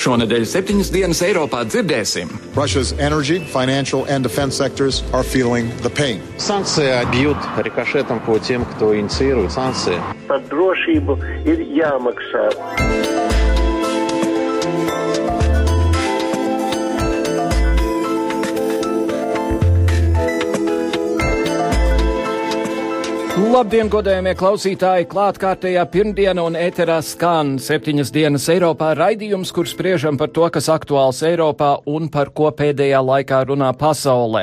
Šonadēļ septiņas dienas Eiropā dzirdēsim. Russia's energy, financial and defense sectors are feeling the pain. Sankcija bjūt rikošetam po tiem, kto iniciē sankcijas. Par drošību ir jāmaksā. Labdien, godējamie klausītāji! Klātkārtējā pirmdiena un ēterā skan septiņas dienas Eiropā raidījums, kur spriežam par to, kas aktuāls Eiropā un par ko pēdējā laikā runā pasaulē.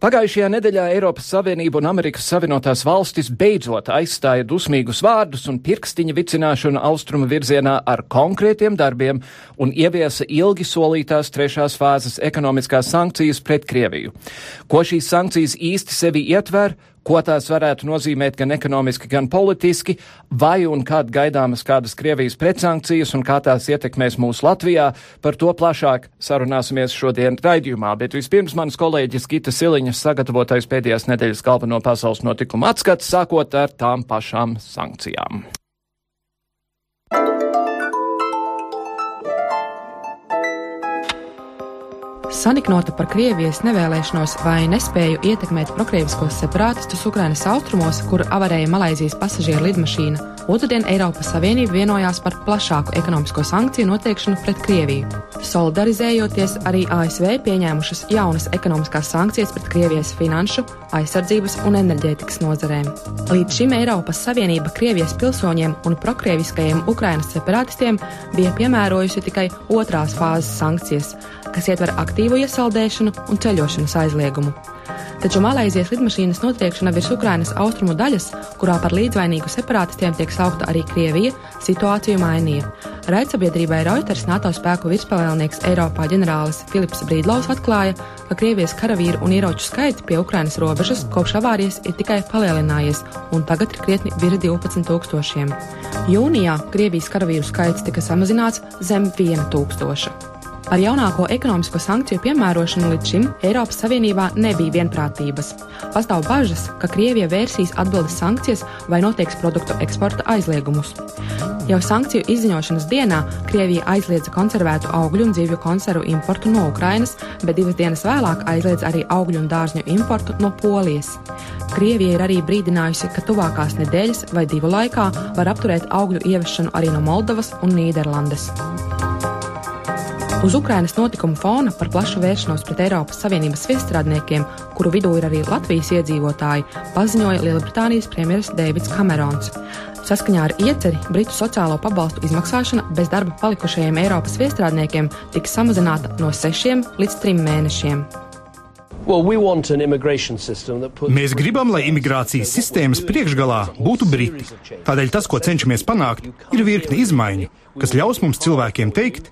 Pagājušajā nedēļā Eiropas Savienība un Amerikas Savienotās valstis beidzot aizstāja dusmīgus vārdus un pirkstiņa vicināšanu austrumu virzienā ar konkrētiem darbiem un ieviesa ilgi solītās trešās fāzes ekonomiskās sankcijas pret Krieviju. Ko šīs sankcijas īsti sevi ietver? Ko tās varētu nozīmēt gan ekonomiski, gan politiski, vai un kad gaidāmas kādas Krievijas pretsankcijas un kā tās ietekmēs mūsu Latvijā. Par to plašāk sarunāsimies šodien raidījumā, bet vispirms manas kolēģis Gita Siliņas sagatavotais pēdējās nedēļas galveno pasaules notikumu atskats, sākot ar tām pašām sankcijām. Saniknota par Krievijas nevēlēšanos vai nespēju ietekmēt prokrieviskos separātistus Ukrainas austrumos, kur avarēja Malaizijas pasažieru lidmašīna, otrdien Eiropas Savienība vienojās par plašāku ekonomisko sankciju noteikšanu pret Krieviju. Solidarizējoties, arī ASV pieņēmušas jaunas ekonomiskās sankcijas pret Krievijas finanšu, aizsardzības un enerģētikas nozarēm. Līdz šim Eiropas Savienība Krievijas pilsoņiem un prokrieviskajiem Ukrainas separātistiem bija piemērojusi tikai otrās fāzes sankcijas kas ietver aktīvu iesaldēšanu un ceļošanas aizliegumu. Taču Malaisijas lidmašīnas notriekšana virs Ukrainas austrumu daļas, kurā par līdzvainīgu separātistiem tiek saukta arī Krievija, situāciju mainīja. Raidsabiedrībai Reuters NATO spēku virspavēlnieks Eiropā ģenerālis Filips Brīdlaus atklāja, ka Krievijas karavīru un ieroču skaits pie Ukrainas robežas kopš avārijas ir tikai palielinājies un tagad ir krietni virs 12 tūkstošiem. Jūnijā Krievijas karavīru skaits tika samazināts zem 1 tūkstoša. Ar jaunāko ekonomisko sankciju piemērošanu līdz šim Eiropas Savienībā nebija vienprātības. Pastāv bažas, ka Krievija vērsīs atbildes sankcijas vai noteiks produktu eksporta aizliegumus. Jau sankciju izziņošanas dienā Krievija aizliedza konservētu augļu un dzīvju konservu importu no Ukrainas, bet divas dienas vēlāk aizliedza arī augļu un dārzņu importu no Polijas. Krievija ir arī brīdinājusi, ka tuvākās nedēļas vai divu laikā var apturēt augļu ieviešanu arī no Moldovas un Nīderlandes. Uz Ukrainas notikumu fona par plašu vēršanos pret Eiropas Savienības viestrādniekiem, kuru vidū ir arī Latvijas iedzīvotāji, paziņoja Lielbritānijas premjerministrs Deivids Kamerons. Saskaņā ar ieceri Britu sociālo pabalstu izmaksāšana bez darba palikušajiem Eiropas viestrādniekiem tiks samazināta no sešiem līdz trim mēnešiem. Mēs gribam, lai imigrācijas sistēmas priekšgalā būtu Briti. Tādēļ tas, ko cenšamies panākt, ir virkne izmaiņu, kas ļaus mums cilvēkiem teikt,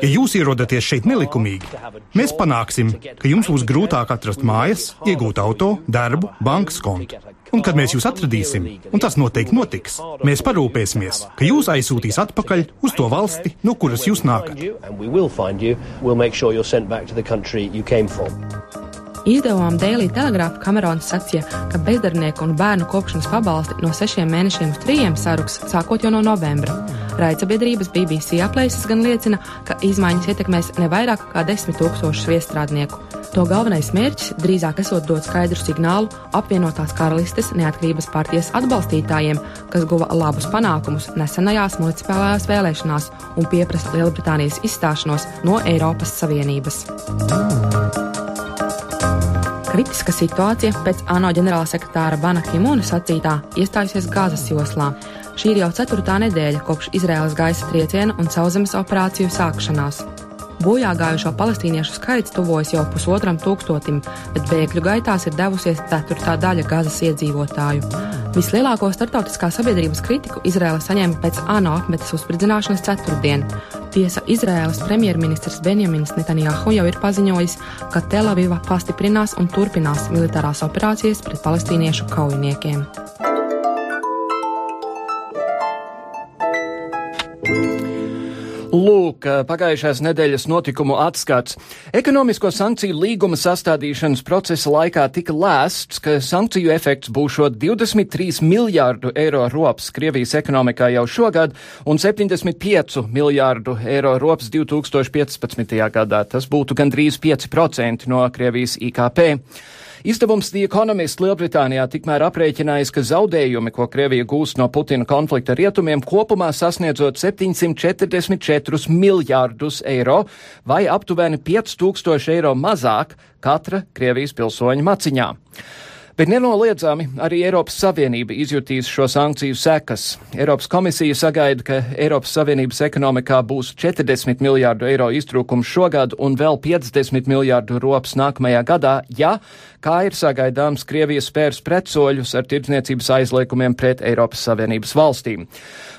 ja jūs ierodaties šeit nelikumīgi, mēs panāksim, ka jums būs grūtāk atrast mājas, iegūt auto, darbu, bankas kontu. Un kad mēs jūs atradīsim, un tas noteikti notiks, mēs parūpēsimies, ka jūs aizsūtīs atpakaļ uz to valsti, no kuras jūs nākat. Izdevumam Daily Telegraph Kamerons sacīja, ka bezdarbnieku un bērnu kopšanas pabalsti no sešiem mēnešiem uz trījiem saruks sākot jau no novembra. Raidsabiedrības BBC aplēses gan liecina, ka izmaiņas ietekmēs ne vairāk kā desmit tūkstošus viestrādnieku. To galvenais mērķis drīzāk esot dot skaidru signālu apvienotās karalistes neatkarības partijas atbalstītājiem, kas guva labus panākumus nesenajās municipālajās vēlēšanās un pieprasa Lielbritānijas izstāšanos no Eiropas Savienības. Kritiska situācija pēc ANO ģenerālsekretāra Bana Kimuna sacītā iestājusies Gāzes joslā. Šī ir jau ceturtā nedēļa kopš Izraēlas gaisa trieciena un sauszemes operāciju sākšanās. Bojā gājušo palestīniešu skaits tuvojas jau pusotram tūkstotim, bet bēgļu gaitās ir devusies ceturtā daļa Gazas iedzīvotāju. Vislielāko starptautiskā sabiedrības kritiku Izraela saņēma pēc ANO apmetes uzspridzināšanas ceturtdien. Tiesa Izraēlas premjerministrs Benjamins Netanjahu jau ir paziņojis, ka Telaviva pastiprinās un turpinās militārās operācijas pret palestīniešu kaujiniekiem. Lūk, pagājušās nedēļas notikumu atskats. Ekonomisko sankciju līguma sastādīšanas procesa laikā tika lēsts, ka sankciju efekts būšot 23 miljārdu eiro rops Krievijas ekonomikā jau šogad un 75 miljārdu eiro rops 2015. gadā. Tas būtu gandrīz 5% no Krievijas IKP. Izdevums The Economist Lielbritānijā tikmēr aprēķinājis, ka zaudējumi, ko Krievija gūst no Putina konflikta rietumiem, kopumā sasniedzot 744 miljārdus eiro vai aptuveni 5000 eiro mazāk katra Krievijas pilsoņa maciņā. Bet nenoliedzami arī Eiropas Savienība izjutīs šo sankciju sekas. Eiropas komisija sagaida, ka Eiropas Savienības ekonomikā būs 40 miljārdu eiro iztrūkums šogad un vēl 50 miljārdu rops nākamajā gadā, ja, kā ir sagaidāms, Krievija spērs pretsoļus ar tirdzniecības aizliekumiem pret Eiropas Savienības valstīm.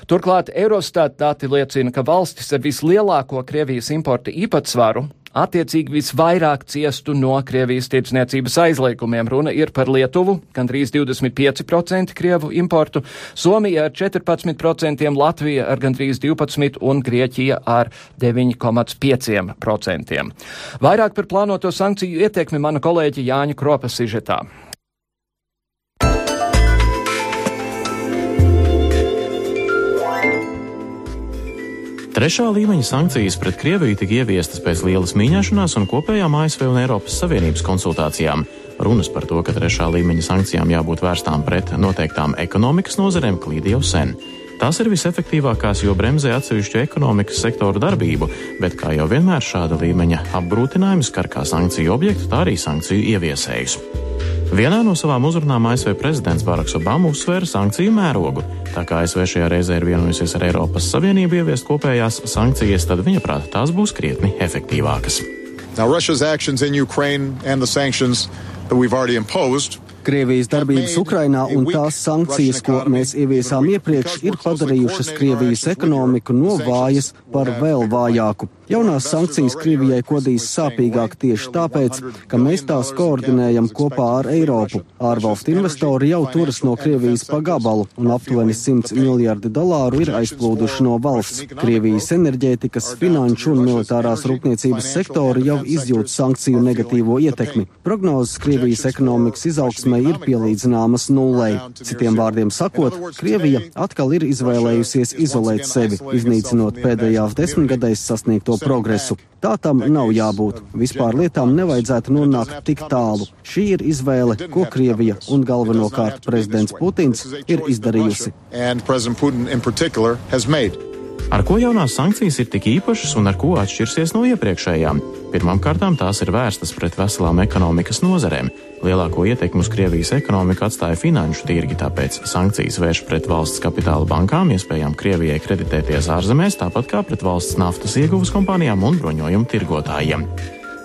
Turklāt Eurostat dati liecina, ka valstis ar vislielāko Krievijas importa īpatsvaru attiecīgi visvairāk ciestu no Krievijas tirdzniecības aizliegumiem. Runa ir par Lietuvu, gandrīz 25% Krievu importu, Somija ar 14%, Latvija ar gandrīz 12% un Grieķija ar 9,5%. Vairāk par plānoto sankciju ietekmi mana kolēģi Jāņa Kropa sižetā. Trešā līmeņa sankcijas pret Krieviju tika ieviestas pēc lielas mīņāšanās un kopējām ASV un Eiropas Savienības konsultācijām. Runas par to, ka trešā līmeņa sankcijām jābūt vērstām pret noteiktām ekonomikas nozarēm, klīd jau sen. Tās ir visefektīvākās, jo bremzē atsevišķu ekonomikas sektoru darbību, bet kā jau vienmēr šāda līmeņa apgrūtinājums skar kā sankciju objektu, tā arī sankciju ieviesējus. Vienā no savām uzrunām ASV prezidents Baraks Obama uzsvēra sankciju mērogu. Tā kā ASV šajā reizē ir vienojusies ar Eiropas Savienību ieviest kopējās sankcijas, tad viņa prāta tās būs krietni efektīvākas. Now, Russia's actions in Ukraine and the sanctions that we've already imposed Krievijas darbības Ukrainā un tās sankcijas, ko mēs ieviesām iepriekš, ir padarījušas Krievijas ekonomiku no vājas par vēl vājāku. Jaunās sankcijas Krievijai kodīs sāpīgāk tieši tāpēc, ka mēs tās koordinējam kopā ar Eiropu. Ārvalstu investori jau turas no Krievijas pa gabalu, un aptuveni 100 miljardi dolāru ir aizplūduši no valsts. Krievijas enerģētikas, finanšu un militārās rūpniecības sektori jau izjūt sankciju negatīvo ietekmi. Prognozes Krievijas ekonomikas izaugsmē ir pielīdzināmas nullei. Citiem vārdiem sakot, Krievija atkal ir izvēlējusies izolēt sevi, iznīcinot pēdējās desmitgadēs sasniegto progresu. Tā tam nav jābūt. Vispār lietām nevajadzētu nonākt tik tālu. Šī ir izvēle, ko Krievija un galvenokārt prezidents Putins ir izdarījusi. Ar ko jaunās sankcijas ir tik īpašas un ar ko atšķirsies no iepriekšējām? Pirmkārt, tās ir vērstas pret veselām ekonomikas nozarēm. Lielāko ietekmi uz Krievijas ekonomiku atstāja finanšu tirgi, tāpēc sankcijas vērš pret valsts kapitāla bankām, iespējām Krievijai kreditēties ārzemēs, tāpat kā pret valsts naftas ieguvas kompānijām un bruņojumu tirgotājiem.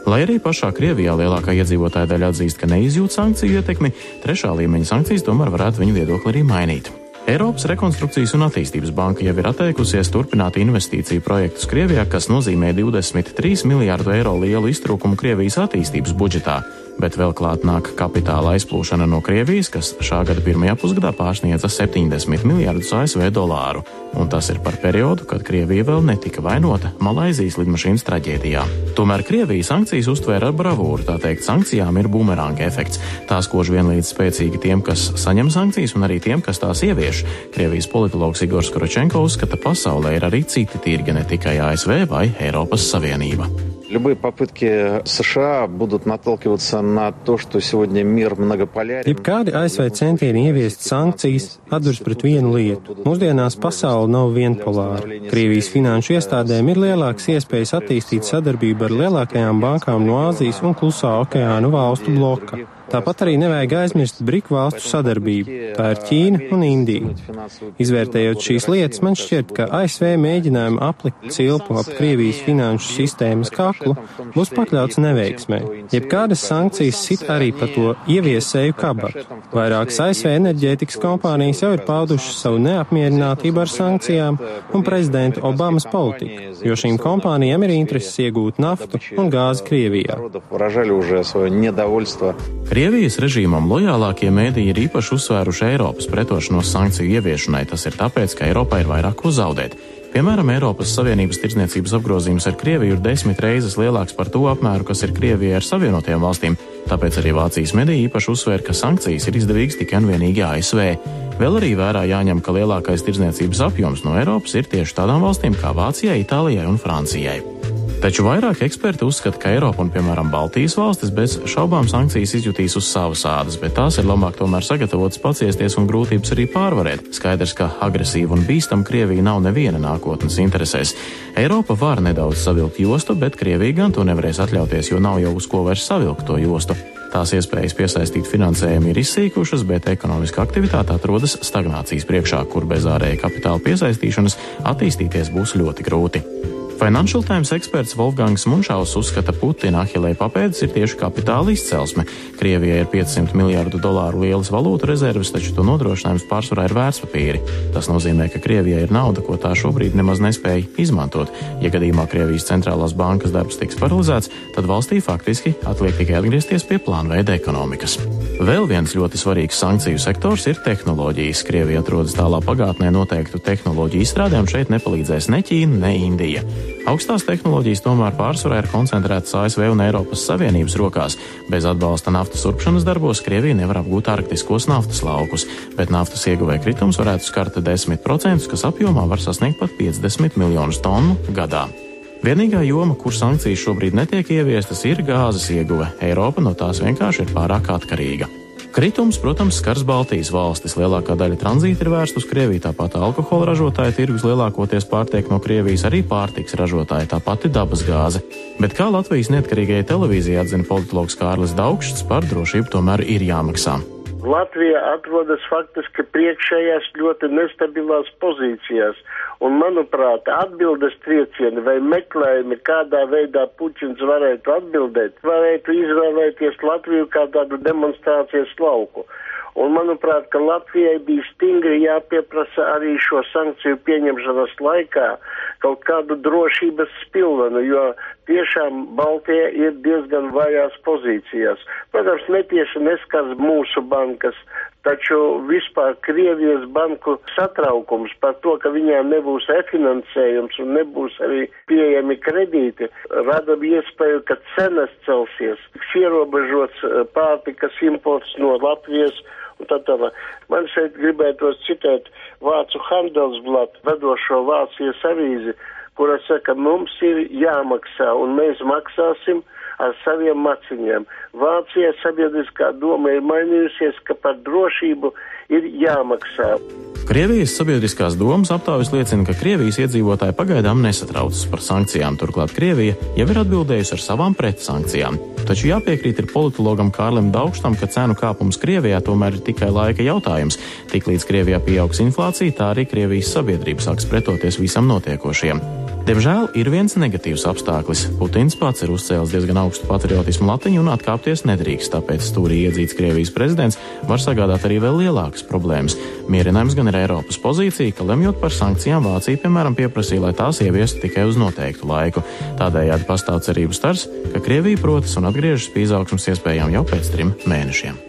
Lai arī pašā Krievijā lielākā iedzīvotāja daļa atzīst, ka neizjūt sankciju ietekmi, trešā līmeņa sankcijas tomēr varētu viņu viedokli arī mainīt. Eiropas Rekonstrukcijas un attīstības banka jau ir atteikusies turpināt investīciju projektus Krievijā, kas nozīmē 23 miljārdu eiro lielu iztrūkumu Krievijas attīstības budžetā bet vēl klāt nāk kapitāla aizplūšana no Krievijas, kas šā gada pirmajā pusgadā pārsniedza 70 miljardus ASV dolāru, un tas ir par periodu, kad Krievija vēl netika vainota Malaizijas lidmašīnas traģēdijā. Tomēr Krievija sankcijas uztvēra ar bravūru, tā teikt, sankcijām ir bumeranga efekts. Tās kož vienlīdz spēcīgi tiem, kas saņem sankcijas, un arī tiem, kas tās ievieš. Krievijas politologs Igors Koročenko uzskata, ka pasaulē ir arī citi tirgi, ne tikai ASV vai Eiropas Savienība. Любые попытки США будут наталкиваться на то, что сегодня мир многополярен. Jebkādi ASV centieni ieviest sankcijas atduras pret vienu lietu. Mūsdienās pasaule nav vienpolāra. Krievijas finanšu iestādēm ir lielākas iespējas attīstīt sadarbību ar lielākajām bankām no Āzijas un Klusā okeāna valstu bloka. Tāpat arī nevajag aizmirst briku valstu sadarbību. Tā ir Ķīna un Indija. Izvērtējot šīs lietas, man šķiet, ka ASV mēģinājumi aplikt cilpu ap Krievijas finanšu sistēmas kaklu būs pakļauts neveiksmē. Jebkādas sankcijas sit arī pa to ieviesēju kabatu. Vairākas ASV enerģētikas kompānijas jau ir paudušas savu neapmierinātību ar sankcijām un prezidenta Obamas politiku, jo šīm kompānijām ir intereses iegūt naftu un gāzi Krievijā. Krievijas režīmam lojālākie mēdīji ir īpaši uzsvēruši Eiropas pretošanos sankciju ieviešanai. Tas ir tāpēc, ka Eiropā ir vairāk ko zaudēt. Piemēram, Eiropas Savienības tirdzniecības apgrozījums ar Krieviju ir desmit reizes lielāks par to apmēru, kas ir Krievijai ar Savienotajām valstīm, tāpēc arī Vācijas mediji īpaši uzsvēra, ka sankcijas ir izdevīgas tikai un vienīgi ASV. Vēl arī vērā jāņem, ka lielākais tirdzniecības apjoms no Eiropas ir tieši tādām valstīm kā Vācijai, Itālijai un Francijai. Taču vairāk eksperti uzskata, ka Eiropa un, piemēram, Baltijas valstis bez šaubām sankcijas izjutīs uz savas ādas, bet tās ir labāk tomēr sagatavotas paciesties un grūtības arī pārvarēt. Skaidrs, ka agresīva un bīstama Krievija nav neviena nākotnes interesēs. Eiropa var nedaudz savilkt jostu, bet Krievija gan to nevarēs atļauties, jo nav jau uz ko vairs savilkt to jostu. Tās iespējas piesaistīt finansējumu ir izsīkušas, bet ekonomiska aktivitāte atrodas stagnācijas priekšā, kur bez ārēja kapitāla piesaistīšanas attīstīties būs ļoti grūti. Financial Times eksperts Wolfgangs Munšaus uzskata, Putina ahilē papēdis ir tieši kapitāla izcelsme. Krievijai ir 500 miljārdu dolāru lielas valūtu rezerves, taču to nodrošinājums pārsvarā ir vērtspapīri. Tas nozīmē, ka Krievijai ir nauda, ko tā šobrīd nemaz nespēja izmantot. Ja gadījumā Krievijas centrālās bankas darbs tiks paralizēts, tad valstī faktiski atliek tikai atgriezties pie plānveida ekonomikas. Vēl viens ļoti svarīgs sankciju sektors ir tehnoloģijas. Krievija atrodas tālā pagātnē noteiktu tehnoloģiju izstrādē, un šeit nepalīdzēs ne Ķīna, ne Indija. Augstās tehnoloģijas tomēr pārsvarā ir koncentrētas ASV un Eiropas Savienības rokās. Bez atbalsta naftas urpšanas darbos Krievija nevar apgūt arktiskos naftas laukus, bet naftas ieguvēja kritums varētu skart 10%, kas apjomā var sasniegt pat 50 miljonus tonu gadā. Vienīgā joma, kur sankcijas šobrīd netiek ieviestas, ir gāzes ieguve. Eiropa no tās vienkārši ir pārāk atkarīga. Kritums, protams, skars Baltijas valstis. Lielākā daļa tranzīta ir vērsta uz Krieviju, tāpat alkohola ražotāja tirgus lielākoties pārtiek no Krievijas, arī pārtiks ražotāja, tāpat ir dabas gāze. Bet kā Latvijas neatkarīgajai televīzijai atzina politologs Kārlis Daugšs, par drošību tomēr ir jāmaksā. Latvija atrodas faktiski priekšējās ļoti nestabilās pozīcijās, un, manuprāt, atbildes triecieni vai meklējumi, kādā veidā Puķins varētu atbildēt, varētu izvēlēties Latviju kā tādu demonstrācijas lauku. Un, manuprāt, ka Latvijai bija stingri jāpieprasa arī šo sankciju pieņemšanas laikā kaut kādu drošības spilvenu, jo tiešām Baltija ir diezgan vājās pozīcijās. Protams, netieši neskars mūsu bankas, taču vispār Krievijas banku satraukums par to, ka viņām nebūs refinansējums un nebūs arī pieejami kredīti, rada iespēju, ka cenas celsies, ierobežots eh, pārtikas imports no Latvijas un tā tālāk. Man šeit gribētos citēt Vācu Handelsblatt, vedošo Vācijas avīzi, kura saka, mums ir jāmaksā un mēs maksāsim ar saviem maciņiem. Vācijā sabiedriskā doma ir mainījusies, ka par drošību ir jāmaksā. Krievijas sabiedriskās domas aptaujas liecina, ka Krievijas iedzīvotāji pagaidām nesatraucas par sankcijām. Turklāt Krievija jau ir atbildējusi ar savām pretsankcijām. Taču jāpiekrīt ir politologam Kārlim Daugstam, ka cenu kāpums Krievijā tomēr ir tikai laika jautājums. Tiklīdz Krievijā pieaugs inflācija, tā arī Krievijas sabiedrība sāks pretoties visam notiekošajam. Diemžēl ir viens negatīvs apstākļus. Putins pats ir uzcēlis diezgan augstu patriotismu latiņu un atkāpties nedrīkst, tāpēc stūrī iedzīts Krievijas prezidents var sagādāt arī vēl lielākas problēmas. Mierinājums gan ir Eiropas pozīcija, ka lemjot par sankcijām Vācija, piemēram, pieprasīja, lai tās ieviestu tikai uz noteiktu laiku. Tādējādi pastāv cerības stars, ka Krievija protas un atgriežas pie izaugsmas iespējām jau pēc trim mēnešiem.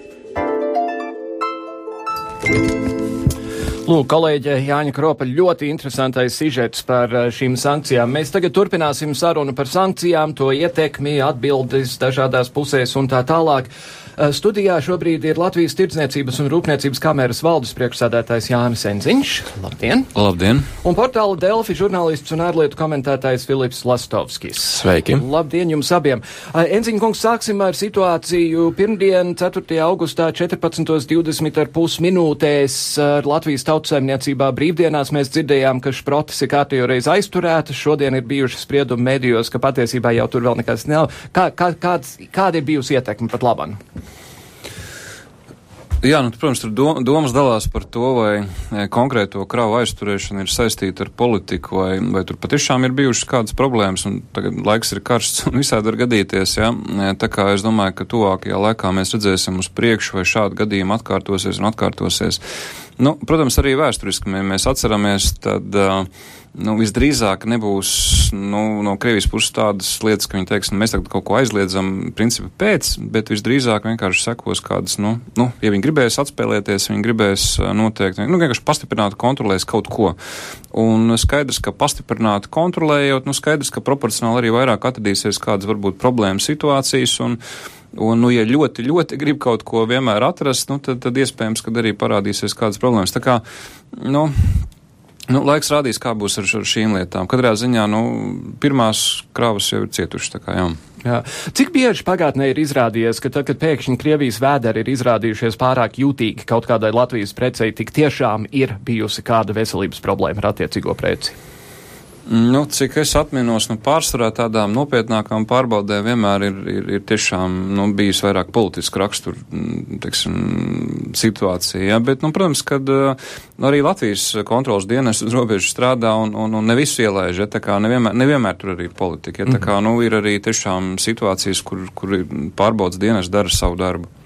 Lūk, kolēģe Jāņa Kropa, ļoti interesantais sižets par eh, šīm sankcijām. Mēs tagad turpināsim sarunu par sankcijām, to ietekmi, atbildes dažādās pusēs un tā tālāk. Eh, studijā šobrīd ir Latvijas Tirdzniecības un Rūpniecības kameras valdes priekšsādātājs Jānis Enziņš. Labdien! Labdien! Un portāla Delfi žurnālists un ārlietu komentētājs Filips Lastovskis. Sveiki! Labdien jums abiem! Eh, Enziņa kungs, sāksim ar situāciju pirmdien, 4. augustā, 14.20 ar pus minūtēs ar Latvijas tautsaimniecībā brīvdienās mēs dzirdējām, ka šprotas ir kārtējo reizi aizturētas. Šodien ir bijuši spriedumi medijos, ka patiesībā jau tur vēl nekas nav. Kā, kā, kāds, kāda ir bijusi ietekme pat labam? Jā, nu, protams, tur dom, domas dalās par to, vai e, konkrēto kravu aizturēšana ir saistīta ar politiku, vai, vai tur patiešām ir bijušas kādas problēmas, un tagad laiks ir karsts un visādi var gadīties, jā. E, tā kā es domāju, ka tuvākajā laikā mēs redzēsim uz priekšu, vai šādi gadījumi atkārtosies un atkārtosies. Nu, protams, arī vēsturiski mēs atceramies, tad uh, nu, visdrīzāk nebūs nu, no Krievijas puses tādas lietas, ka viņi teiks, nu, mēs tagad kaut ko aizliedzam principu pēc, bet visdrīzāk vienkārši sekos kādas, nu, nu ja viņi gribēs atspēlēties, viņi gribēs noteikti, nu, vienkārši pastiprināt, kontrolēs kaut ko. Un skaidrs, ka pastiprināt, kontrolējot, nu, skaidrs, ka proporcionāli arī vairāk atradīsies kādas varbūt problēmas situācijas un, Un, nu, ja ļoti, ļoti grib kaut ko vienmēr atrast, nu, tad, tad iespējams, ka arī parādīsies kādas problēmas. Tā kā, nu, Nu, laiks rādīs, kā būs ar, ar šīm lietām. Katrā ziņā nu, pirmās krāvas jau ir cietušas. Kā, jā. Jā. Cik bieži pagātnē ir izrādījies, ka tad, kad pēkšņi Krievijas vēderi ir izrādījušies pārāk jūtīgi kaut kādai Latvijas precei, tik tiešām ir bijusi kāda veselības problēma ar attiecīgo preci? Nu, cik es atminos, nu, pārsvarā tādām nopietnākām pārbaudēm vienmēr ir, ir, ir tiešām nu, bijis vairāk politiska rakstura mm, teiksim, situācija. Ja? Bet, nu, protams, kad uh, arī Latvijas kontrolas dienas uz robežu strādā un, un, un ne visu ielaiž, ja? tā kā nevienmēr, nevienmēr tur arī ir politika. Ja? Tā kā, nu, ir arī tiešām situācijas, kur, kur pārbaudas dienas dara savu darbu.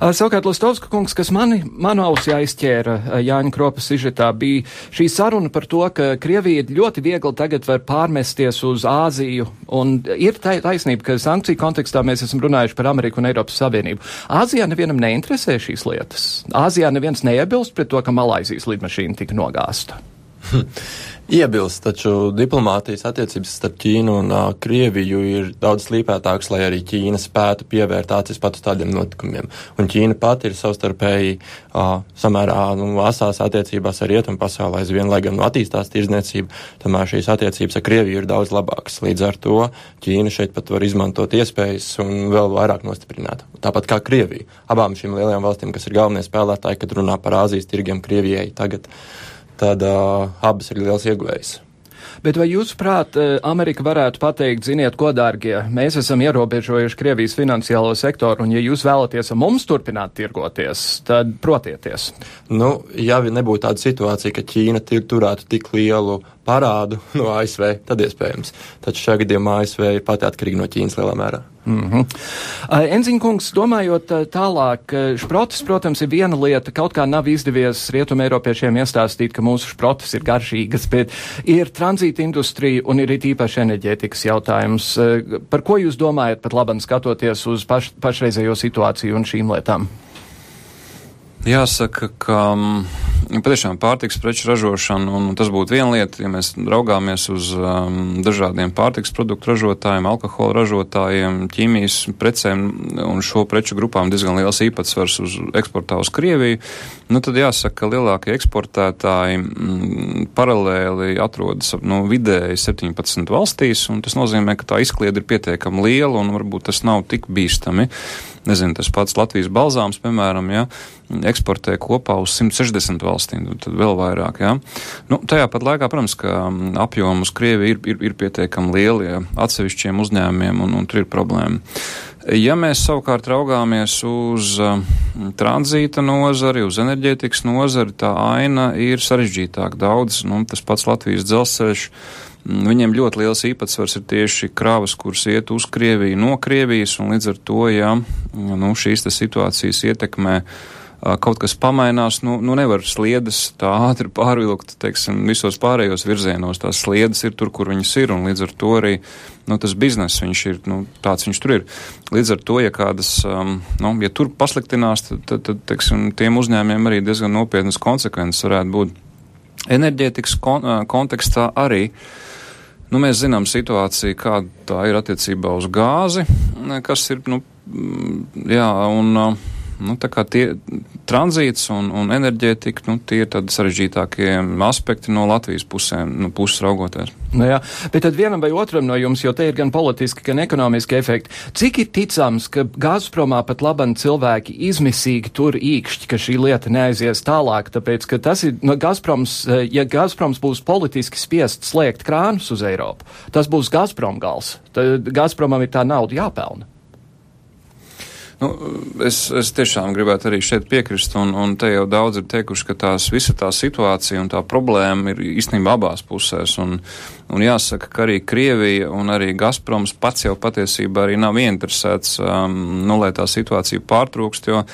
Savukārt, Lastovska kungs, kas mani, manu ausi aizķēra Jāņa Kropas sižetā, bija šī saruna par to, ka Krievija ļoti viegli tagad var pārmesties uz Āziju, un ir taisnība, ka sankciju kontekstā mēs esam runājuši par Ameriku un Eiropas Savienību. Āzijā nevienam neinteresē šīs lietas. Āzijā neviens neiebilst pret to, ka Malaizijas lidmašīna tika nogāsta. Iebilst, taču diplomātijas attiecības starp Ķīnu un uh, Krieviju ir daudz slīpētākas, lai arī Ķīna spētu pievērt acis pat uz tādiem notikumiem. Un Ķīna pati ir savstarpēji uh, samērā nu, asās attiecībās ar rietumu pasauli aizvien, lai gan nu, attīstās tirzniecība, tomēr šīs attiecības ar Krieviju ir daudz labākas. Līdz ar to Ķīna šeit pat var izmantot iespējas un vēl vairāk nostiprināt. Tāpat kā Krievija. Abām šīm lielajām valstīm, kas ir galvenie spēlētāji, kad runā par Āzijas tirgiem Krievijai tagad tad abas ir liels ieguvējs. Bet vai jūsuprāt, Amerika varētu pateikt, ziniet, ko, dārgie, mēs esam ierobežojuši Krievijas finansiālo sektoru, un ja jūs vēlaties ar mums turpināt tirgoties, tad protieties? Nu, ja nebūtu tāda situācija, ka Ķīna turētu tik lielu parādu no ASV, tad iespējams. Taču šajā gadījumā ASV ir pati atkarīga no Ķīnas lielā mērā. Mm -hmm. Enziņkungs, domājot uh, tālāk, šprotis, protams, ir viena lieta, kaut kā nav izdevies rietumē Eiropiešiem iestāstīt, ka mūsu šprotis ir garšīgas, bet ir tranzīta industrija un ir īpaši enerģētikas jautājums. Uh, par ko jūs domājat pat labam skatoties uz paš, pašreizējo situāciju un šīm lietām? Jāsaka, ka um, patiešām pārtiks preču ražošana, un tas būtu viena lieta, ja mēs raugāmies uz um, dažādiem pārtiks produktu ražotājiem, alkohola ražotājiem, ķīmijas precēm un šo preču grupām diezgan liels īpatsvars uz eksportā uz Krieviju, nu tad jāsaka, ka lielākie eksportētāji m, mm, paralēli atrodas nu, vidēji 17 valstīs, un tas nozīmē, ka tā izkliede ir pietiekami liela un varbūt tas nav tik bīstami nezinu, tas pats Latvijas balzāms, piemēram, ja, eksportē kopā uz 160 valstīm, tad vēl vairāk. Ja. Nu, tajā pat laikā, protams, ka apjomu uz Krieviju ir, ir, ir pietiekami lieli ja, atsevišķiem uzņēmumiem, un, un tur ir problēma. Ja mēs savukārt raugāmies uz uh, tranzīta nozari, uz enerģētikas nozari, tā aina ir sarežģītāka daudz. Nu, tas pats Latvijas dzelzceļš viņiem ļoti liels īpatsvars ir tieši krāvas, kuras iet uz Krieviju no Krievijas, un līdz ar to, ja nu, šīs situācijas ietekmē kaut kas pamainās, nu, nu nevar sliedas tā ātri pārvilkt, teiksim, visos pārējos virzienos. Tās sliedas ir tur, kur viņas ir, un līdz ar to arī nu, tas bizness viņš ir, nu, tāds viņš tur ir. Līdz ar to, ja kādas, um, nu, ja tur pasliktinās, tad, tad, tad teiksim, tiem uzņēmiem arī diezgan nopietnas konsekvences varētu būt. Enerģētikas kon kontekstā arī uh, Nu, mēs zinām situāciju, kāda tā ir attiecībā uz gāzi, kas ir, nu, jā, un nu, tie tranzīts un, un enerģētika, nu, tie ir tādi sarežģītākie aspekti no Latvijas pusēm, no puses raugoties. Nu jā, bet tad vienam vai otram no jums, jo te ir gan politiski, gan ekonomiski efekti, cik ir ticams, ka Gazpromā pat labam cilvēki izmisīgi tur īkšķi, ka šī lieta neaizies tālāk, tāpēc, ka tas ir, no Gazproms, eh, ja Gazproms būs politiski spiest slēgt krānus uz Eiropu, tas būs Gazprom gals. Tad Gazpromam ir tā nauda jāpelna. Nu, es, es tiešām gribētu arī šeit piekrist, un, un te jau daudz ir teikuši, ka tās, visa tā situācija un tā problēma ir īstenībā abās pusēs. Un, un jāsaka, ka arī Krievija un arī Gazproms pats jau patiesībā arī nav ieinteresēts, um, nu, lai tā situācija pārtrūkst, jo,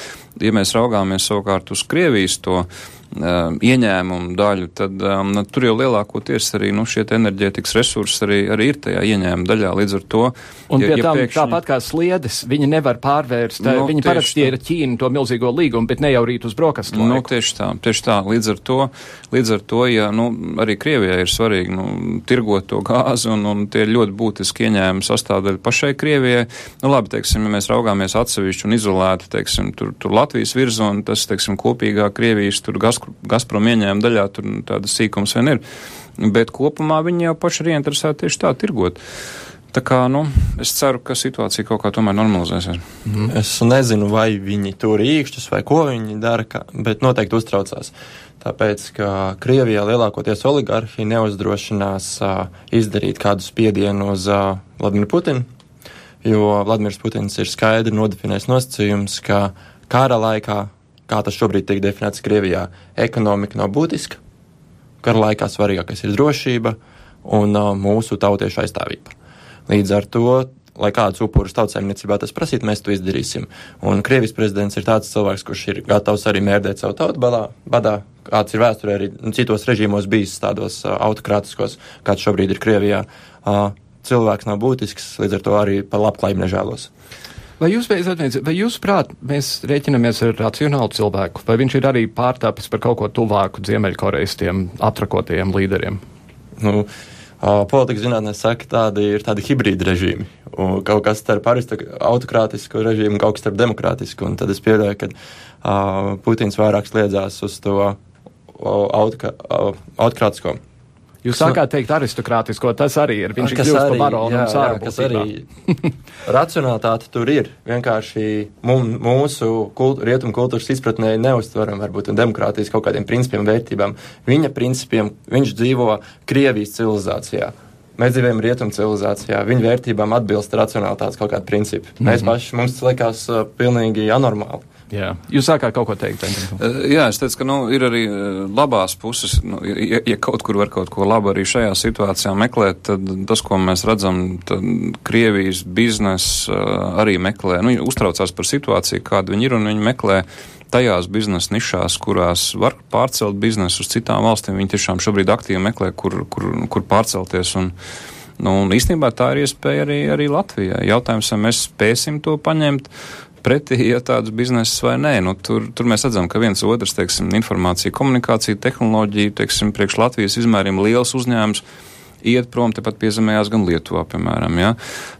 ja mēs raugāmies savukārt uz Krievijas to um, ieņēmumu daļu, tad um, nu, tur jau lielākoties arī nu, šie enerģētikas resursi arī, arī ir tajā ieņēmuma daļā. Līdz ar to. Un ja, pie ja tam pēkšņi... tāpat kā sliedes, viņi nevar pārvērst. Nu, viņi parasti ir Ķīna to milzīgo līgumu, bet ne jau rīt uz brokastu. Nu, tieši tā, tieši tā. Līdz ar to, līdz ar to ja nu, arī Krievijai ir svarīgi nu, tirgot to gāzi, un, un tie ir ļoti būtiski ieņēmumi sastāvdaļa pašai Krievijai. Nu, labi, teiksim, ja mēs raugāmies atsevišķi un izolēti, teiksim, tur, tur Latvijas virzona, tas, teiksim, kopīgā Krievijas, tur Gazprom ieņēmuma daļā, tur tādas sīkums vien ir. Bet kopumā viņi jau paši ir ieinteresēti tieši tā tirgot. Tā kā, nu, es ceru, ka situācija kaut kā tomēr normalizēsies. Mm. Es nezinu, vai viņi tur īkšķus vai ko viņi dara, ka, bet noteikti uztraucās. Tāpēc, ka Krievijā lielākoties oligarhi neuzdrošinās uh, izdarīt kādu spiedienu uz uh, Vladimiru Putinu, jo Vladimirs Putins ir skaidri nodefinējis nosacījums, ka kara laikā, kā tas šobrīd tiek definēts Krievijā, ekonomika nav būtiska, kara laikā svarīgākais ir drošība un uh, mūsu tautiešu aizstāvība. Līdz ar to, lai kādus upurus tautsēmniecībā tas prasītu, mēs to izdarīsim. Un Krievijas prezidents ir tāds cilvēks, kurš ir gatavs arī mērdēt savu tautu badā, badā kāds ir vēsturē arī citos režīmos bijis tādos uh, autokrātiskos, kāds šobrīd ir Krievijā. Uh, cilvēks nav būtisks, līdz ar to arī par labklājību nežēlos. Vai jūs, vai jūs prāt, mēs rēķinamies ar racionālu cilvēku, vai viņš ir arī pārtāpis par kaut ko tuvāku Ziemeļkorejas tiem atrakotajiem līderiem? Nu, uh, Politikas zinātnē saka, tādi ir tādi hibrīdi režīmi. Kaut kas starp autokrātisku režīmu kaut kas starp demokrātisku. Un tad es pieļauju, ka uh, Putins vairāk sliedzās uz to autokrātisko. Jūs sākāt teikt aristokrātisko, tas arī ir. Viņš ir kļuvis par baronu un sāru. Jā, kas arī racionalitāte tur ir. Vienkārši mum, mūsu kult, rietumu kultūras izpratnē neustveram varbūt un demokrātijas kaut kādiem principiem, vērtībām. Viņa principiem, viņš dzīvo Krievijas civilizācijā. Mēs dzīvojam rietumu civilizācijā, viņa vērtībām atbilst racionālitātes kaut kāda principa. Mm -hmm. Mēs paši, mums tas likās uh, pilnīgi anormāli. Jā. Jūs sākāt kaut ko teikt? Uh, jā, es teicu, ka nu, ir arī uh, labās puses. Nu, ja, ja kaut kur var kaut ko labu arī šajā situācijā meklēt, tad tas, ko mēs redzam, tad Krievijas biznesa uh, arī meklē, nu, uztraucās par situāciju, kāda viņi ir, un viņi meklē tajās biznesa nišās, kurās var pārcelt biznesu uz citām valstīm. Viņi tiešām šobrīd aktīvi meklē, kur, kur, kur pārcelties. Un, nu, un īstenībā tā ir iespēja arī, arī Latvijai. Jautājums, vai mēs spēsim to paņemt pretī, ja tāds bizness vai nē. Nu, tur, tur mēs redzam, ka viens otrs, teiksim, informācija, komunikācija, tehnoloģija, teiksim, priekš Latvijas izmēriem liels uzņēmums iet prom tepat piezemējās gan Lietuvā, piemēram. Ja?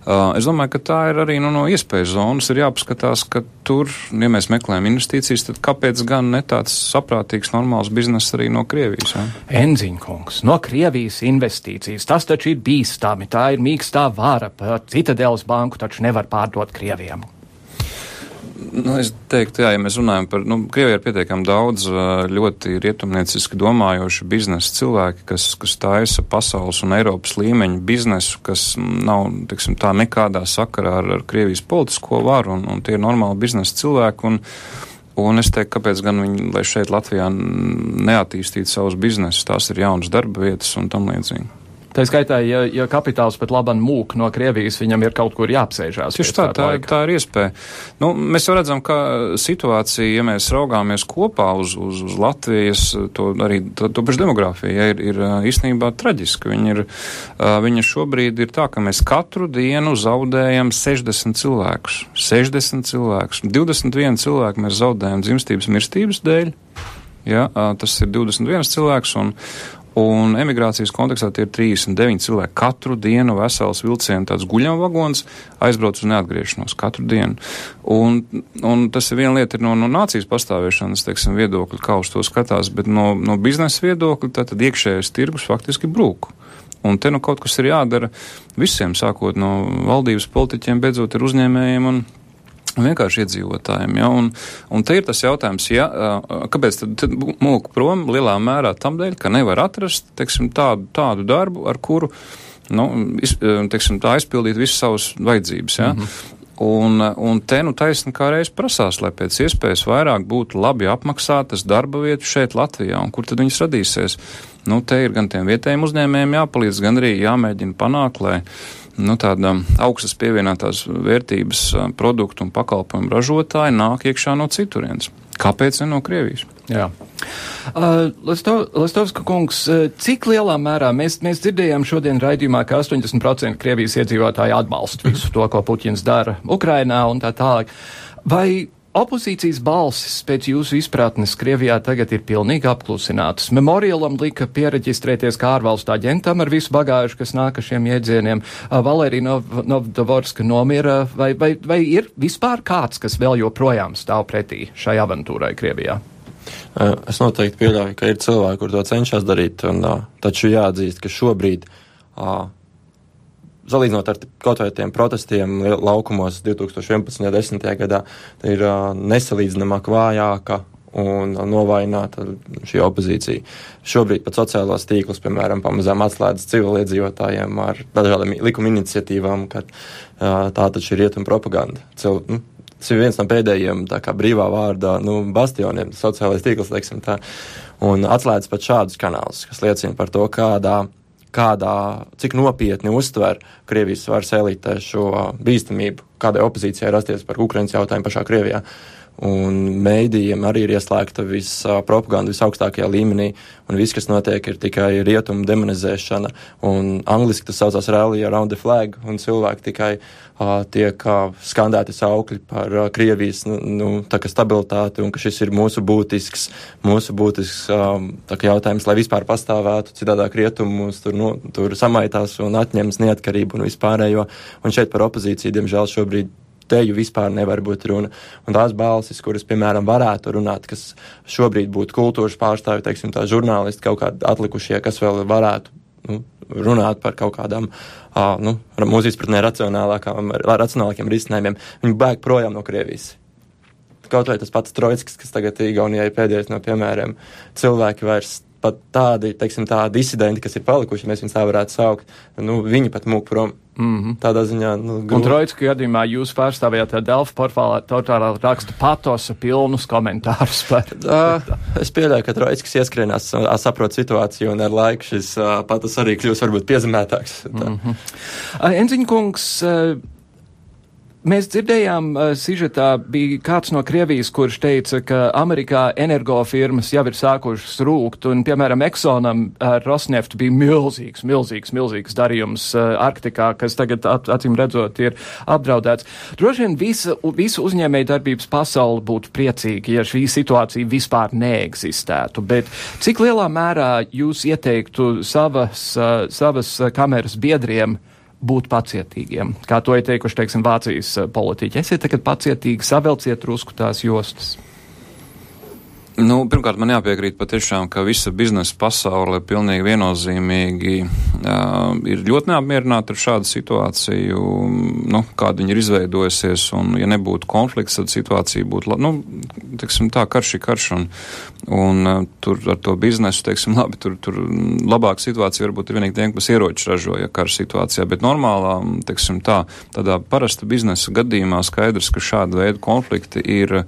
Uh, es domāju, ka tā ir arī nu, no iespējas zonas. Ir jāpaskatās, ka tur, ja mēs meklējam investīcijas, tad kāpēc gan ne tāds saprātīgs, normāls bizness arī no Krievijas? Ja? Enziņkungs, no Krievijas investīcijas. Tas taču ir bīstami. Tā ir mīkstā vara. Citadēlas banku taču nevar pārdot Krievijam. Nu, es teiktu, jā, ja mēs runājam par, nu, Krievijā ir pietiekami daudz ļoti rietumnieciski domājoši biznesa cilvēki, kas, kas taisa pasaules un Eiropas līmeņa biznesu, kas nav, teiksim, tā nekādā sakarā ar, ar Krievijas politisko varu, un, un tie ir normāli biznesa cilvēki, un, un es teiktu, kāpēc gan viņi, lai šeit Latvijā neattīstītu savus biznesus, tās ir jaunas darba vietas un tam līdzīgi. Tā skaitā, ja, ja kapitāls pat labam mūk no Krievijas, viņam ir kaut kur jāapsēžās. Tieši tā, tā, laika. tā ir iespēja. Nu, mēs redzam, ka situācija, ja mēs raugāmies kopā uz, uz, uz Latvijas, to arī to, to pašu demogrāfiju, ja, ir, ir īstenībā traģiska. Viņa, ir, viņa šobrīd ir tā, ka mēs katru dienu zaudējam 60 cilvēkus. 60 cilvēkus. 21 cilvēku mēs zaudējam dzimstības mirstības dēļ. Ja, tas ir 21 cilvēks, un, Un emigrācijas kontekstā tie ir 39 cilvēki. Katru dienu vesels vilciens, tāds guļamvagons, aizbrauc uz neatgriešanos katru dienu. Un, un tas ir viena lieta no, no nācijas pastāvēšanas, teiksim, viedokļa, kā uz to skatās, bet no, no biznesa viedokļa tad iekšējais tirgus faktiski brūk. Un te nu kaut kas ir jādara visiem, sākot no valdības politiķiem, beidzot ar uzņēmējiem un vienkārši iedzīvotājiem. Ja? Un, un te ir tas jautājums, ja, kāpēc tad, tad mūku prom lielā mērā tam dēļ, ka nevar atrast teiksim, tādu, tādu darbu, ar kuru nu, iz, teiksim, tā aizpildīt visas savas vajadzības. Ja? Mm -hmm. Un, un te nu taisni kā reiz prasās, lai pēc iespējas vairāk būtu labi apmaksātas darba vietas šeit Latvijā, un kur tad viņas radīsies. Nu, te ir gan tiem vietējiem uzņēmējiem jāpalīdz, gan arī jāmēģina panākt, lai nu, tāda augstas pievienotās vērtības produktu un pakalpojumu ražotāji nāk iekšā no citurienes. Kāpēc ne no Krievijas? Jā. Uh, Lestovska kungs, cik lielā mērā mēs, mēs dzirdējām šodien raidījumā, ka 80% Krievijas iedzīvotāji atbalsta visu to, ko Puķins dara Ukrainā un tā tālāk. Vai Opozīcijas balsis pēc jūsu izpratnes Krievijā tagad ir pilnīgi apklusinātas. Memorialam lika pieregistrēties kā ārvalstu aģentam ar visu bagāžu, kas nāk ar šiem jēdzieniem. Valērija Novdavorska nomira, vai, vai, vai ir vispār kāds, kas vēl joprojām stāv pretī šai avantūrai Krievijā? Es noteikti pieļauju, ka ir cilvēki, kur to cenšas darīt, un taču jāatzīst, ka šobrīd salīdzinot ar kaut vai tiem protestiem laukumos 2011. un 2010. gadā, ir uh, nesalīdzinamāk vājāka un novājināta šī opozīcija. Šobrīd pat sociālās tīklus, piemēram, pamazām atslēdz civiliedzīvotājiem ar dažādām likuma iniciatīvām, ka uh, tā taču ir rietuma propaganda. Cil, nu, tas ir viens no pēdējiem kā brīvā vārdā, nu, bastioniem, sociālais tīkls, teiksim tā. Un atslēdz pat šādus kanālus, kas liecina par to, kādā kādā, cik nopietni uztver Krievijas varas elite šo bīstamību, kādai opozīcijai rasties par Ukraiņas jautājumu pašā Krievijā. Un mēdījiem arī ir ieslēgta visa propaganda visaugstākajā līmenī, un viss, kas notiek, ir tikai rietumu demonizēšana. Un angliski tas saucās rally around the flag, un cilvēki tikai uh, tiek uh, skandēti saukļi par uh, Krievijas nu, nu, stabilitāti, un ka šis ir mūsu būtisks, mūsu būtisks um, jautājums, lai vispār pastāvētu. Citādāk rietumu mums tur, nu, tur samaitās un atņems neatkarību un vispārējo. Un šeit par opozīciju, diemžēl, šobrīd teju vispār nevar būt runa. Un tās balsis, kuras, piemēram, varētu runāt, kas šobrīd būtu kultūras pārstāvi, teiksim, tā žurnālisti, kaut kādi atlikušie, kas vēl varētu nu, runāt par kaut kādām, uh, nu, mūsu izpratnē racionālākām, racionālākiem risinājumiem, viņi bēg projām no Krievijas. Kaut vai tas pats Trojskis, kas tagad Igaunijai pēdējais no piemēriem, cilvēki vairs pat tādi, teiksim, tā disidenti, kas ir palikuši, mēs viņus tā varētu saukt, nu, viņi pat mūk prom. Mm -hmm. Tādā ziņā. Nu, grūti. un Trojska gadījumā jūs pārstāvjāt Delfa portālā, portālā raksta patosa pilnus komentārus par. uh, es pieļauju, ka Trojskas ieskrienās, saprot situāciju, un ar laiku šis patos arī kļūs varbūt piezemētāks. Mm -hmm. Enziņkungs, Mēs dzirdējām, uh, sižetā bija kāds no Krievijas, kurš teica, ka Amerikā energofirmas jau ir sākušas rūkt, un, piemēram, Exxonam ar Rosneft bija milzīgs, milzīgs, milzīgs darījums uh, Arktikā, kas tagad, acīm redzot, ir apdraudēts. Droši vien visa, visa uzņēmēja darbības pasauli būtu priecīga, ja šī situācija vispār neeksistētu, bet cik lielā mērā jūs ieteiktu savas, uh, savas kameras biedriem būt pacietīgiem. Kā to ir teikuši, teiksim, Vācijas eh, politiķi. Esiet tagad pacietīgi, savelciet drusku tās jostas. Nu, pirmkārt, man jāpiekrīt patiešām, ka visa biznesa pasaule pilnīgi viennozīmīgi uh, ir ļoti neapmierināta ar šādu situāciju, nu, kāda viņa ir izveidojusies, un ja nebūtu konflikts, tad situācija būtu, nu, teiksim tā, karš ir karš, un, un uh, tur ar to biznesu, teiksim, labi, tur, tur labāka situācija varbūt ir vienīgi tiem, kas ieroči ražoja kara situācijā, bet normālā, teiksim tā, tādā parasta biznesa gadījumā skaidrs, ka šāda veida konflikti ir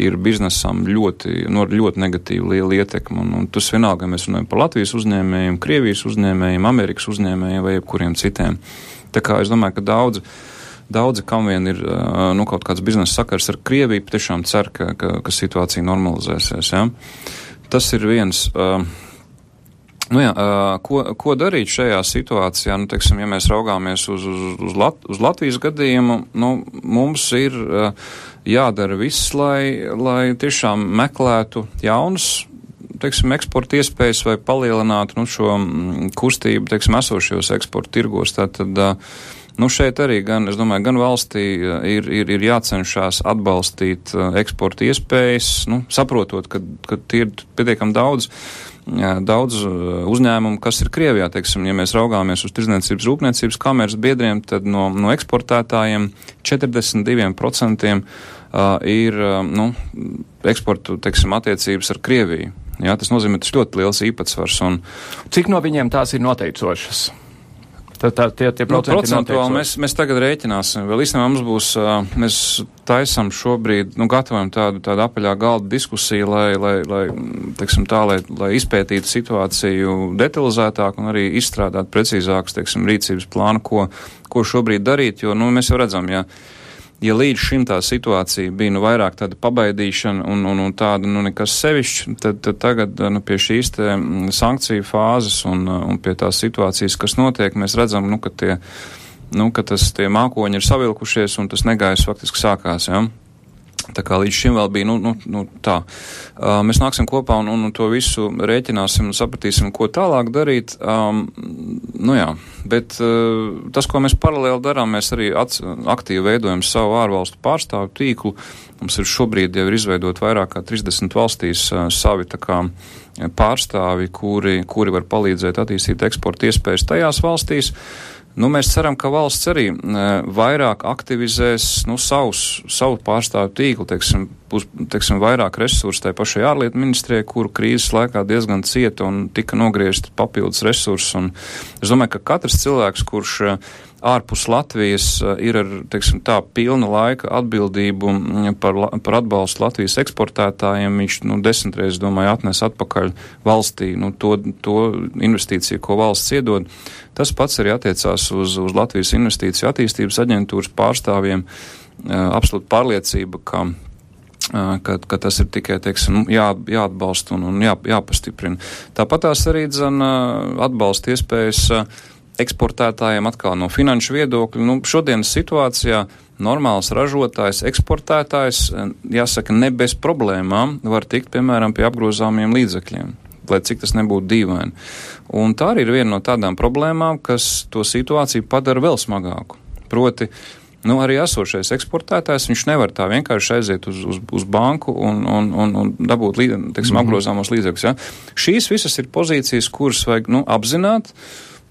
ir biznesam ļoti, no, nu, ļoti negatīva liela ietekme. Un, un tas vienalga, mēs runājam par Latvijas uzņēmējiem, Krievijas uzņēmējiem, Amerikas uzņēmējiem vai jebkuriem citiem. Tā kā es domāju, ka daudz. Daudzi, kam vien ir nu, kaut kāds biznesa sakars ar Krieviju, patiešām cer, ka, ka, ka situācija normalizēsies. Ja? Tas ir viens. Uh, Nu jā, ko, ko darīt šajā situācijā? Nu, teiksim, ja mēs raugāmies uz, uz, uz, Lat, uz Latvijas gadījumu, nu, mums ir jādara viss, lai, lai tiešām meklētu jaunus teiksim, eksporta iespējas vai palielinātu nu, šo kustību teiksim, esošajos eksporta tirgos. Tātad, Nu, šeit arī gan, es domāju, gan valstī ir, ir, ir jācenšas atbalstīt eksporta iespējas, nu, saprotot, ka, ka tie ir pietiekami daudz daudz uzņēmumu, kas ir Krievijā. Teiksim, ja mēs raugāmies uz tirdzniecības rūpniecības kameras biedriem, tad no, no eksportētājiem 42% ir nu, eksporta teiksim, attiecības ar Krieviju. Jā, tas nozīmē, ka tas ļoti liels īpatsvars. Un... Cik no viņiem tās ir noteicošas? Tad tā, tie, tie nu, procentuāli mēs, mēs tagad rēķināsim. Vēl īstenībā mums būs, mēs taisam šobrīd, nu, gatavojam tādu, tādu apaļā galda diskusiju, lai, lai, lai, teiksim tā, lai, lai izpētītu situāciju detalizētāk un arī izstrādāt precīzākus, teiksim, rīcības plānu, ko, ko šobrīd darīt, jo, nu, mēs jau redzam, ja ja līdz šim tā situācija bija nu, vairāk tāda pabaidīšana un, un, un tāda nu, nekas sevišķs, tad, tad tagad nu, pie šīs te sankciju fāzes un, un pie tās situācijas, kas notiek, mēs redzam, nu, ka, tie, nu, ka tas, tie mākoņi ir savilkušies un tas negaiss faktiski sākās. Ja? Tā kā līdz šim vēl bija nu, nu, nu, tā. Uh, mēs nāksim kopā un, un to visu rēķināsim un sapratīsim, ko tālāk darīt. Um, nu jā, bet uh, tas, ko mēs paralēli darām, mēs arī ats, aktīvi veidojam savu ārvalstu pārstāvu tīklu. Mums ir šobrīd jau ir izveidot vairāk kā 30 valstīs uh, savi tā kā pārstāvi, kuri, kuri var palīdzēt attīstīt eksporta iespējas tajās valstīs. Uh, Nu, mēs ceram, ka valsts arī e, vairāk aktivizēs nu, savus, savu pārstāvu tīklu, teiksim, būs teiksim, vairāk resursu tai pašai ārlietu ministrijai, kuru krīzes laikā diezgan cieta un tika nogriezti papildus resursi. Es domāju, ka katrs cilvēks, kurš uh, ārpus Latvijas eh, ir ar, teiksim, tā pilna laika atbildību mm, par, par atbalstu Latvijas eksportētājiem. Viņš, nu, desmitreiz, domāju, atnes atpakaļ valstī, nu, to, to investīciju, ko valsts iedod. Tas pats arī attiecās uz, uz Latvijas investīciju attīstības aģentūras pārstāvjiem. Eh, absolūta pārliecība, ka eh, ka, ka tas ir tikai teiksim, nu, jā, jāatbalsta un, un jā, jāpastiprina. Tāpat tās arī dzen, atbalsta iespējas eksportētājiem atkal no finanšu viedokļa. Nu, šodienas situācijā normāls ražotājs, eksportētājs, eh, jāsaka, ne bez problēmām var tikt, piemēram, pie apgrozāmiem līdzekļiem lai cik tas nebūtu dīvaini. Un tā arī ir viena no tādām problēmām, kas to situāciju padara vēl smagāku. Proti, nu, arī esošais eksportētājs, viņš nevar tā vienkārši aiziet uz, uz, uz banku un, un, un, un dabūt teiksim, mm -hmm. apgrozāmos līdzekļus. Ja? Šīs visas ir pozīcijas, kuras vajag nu, apzināt.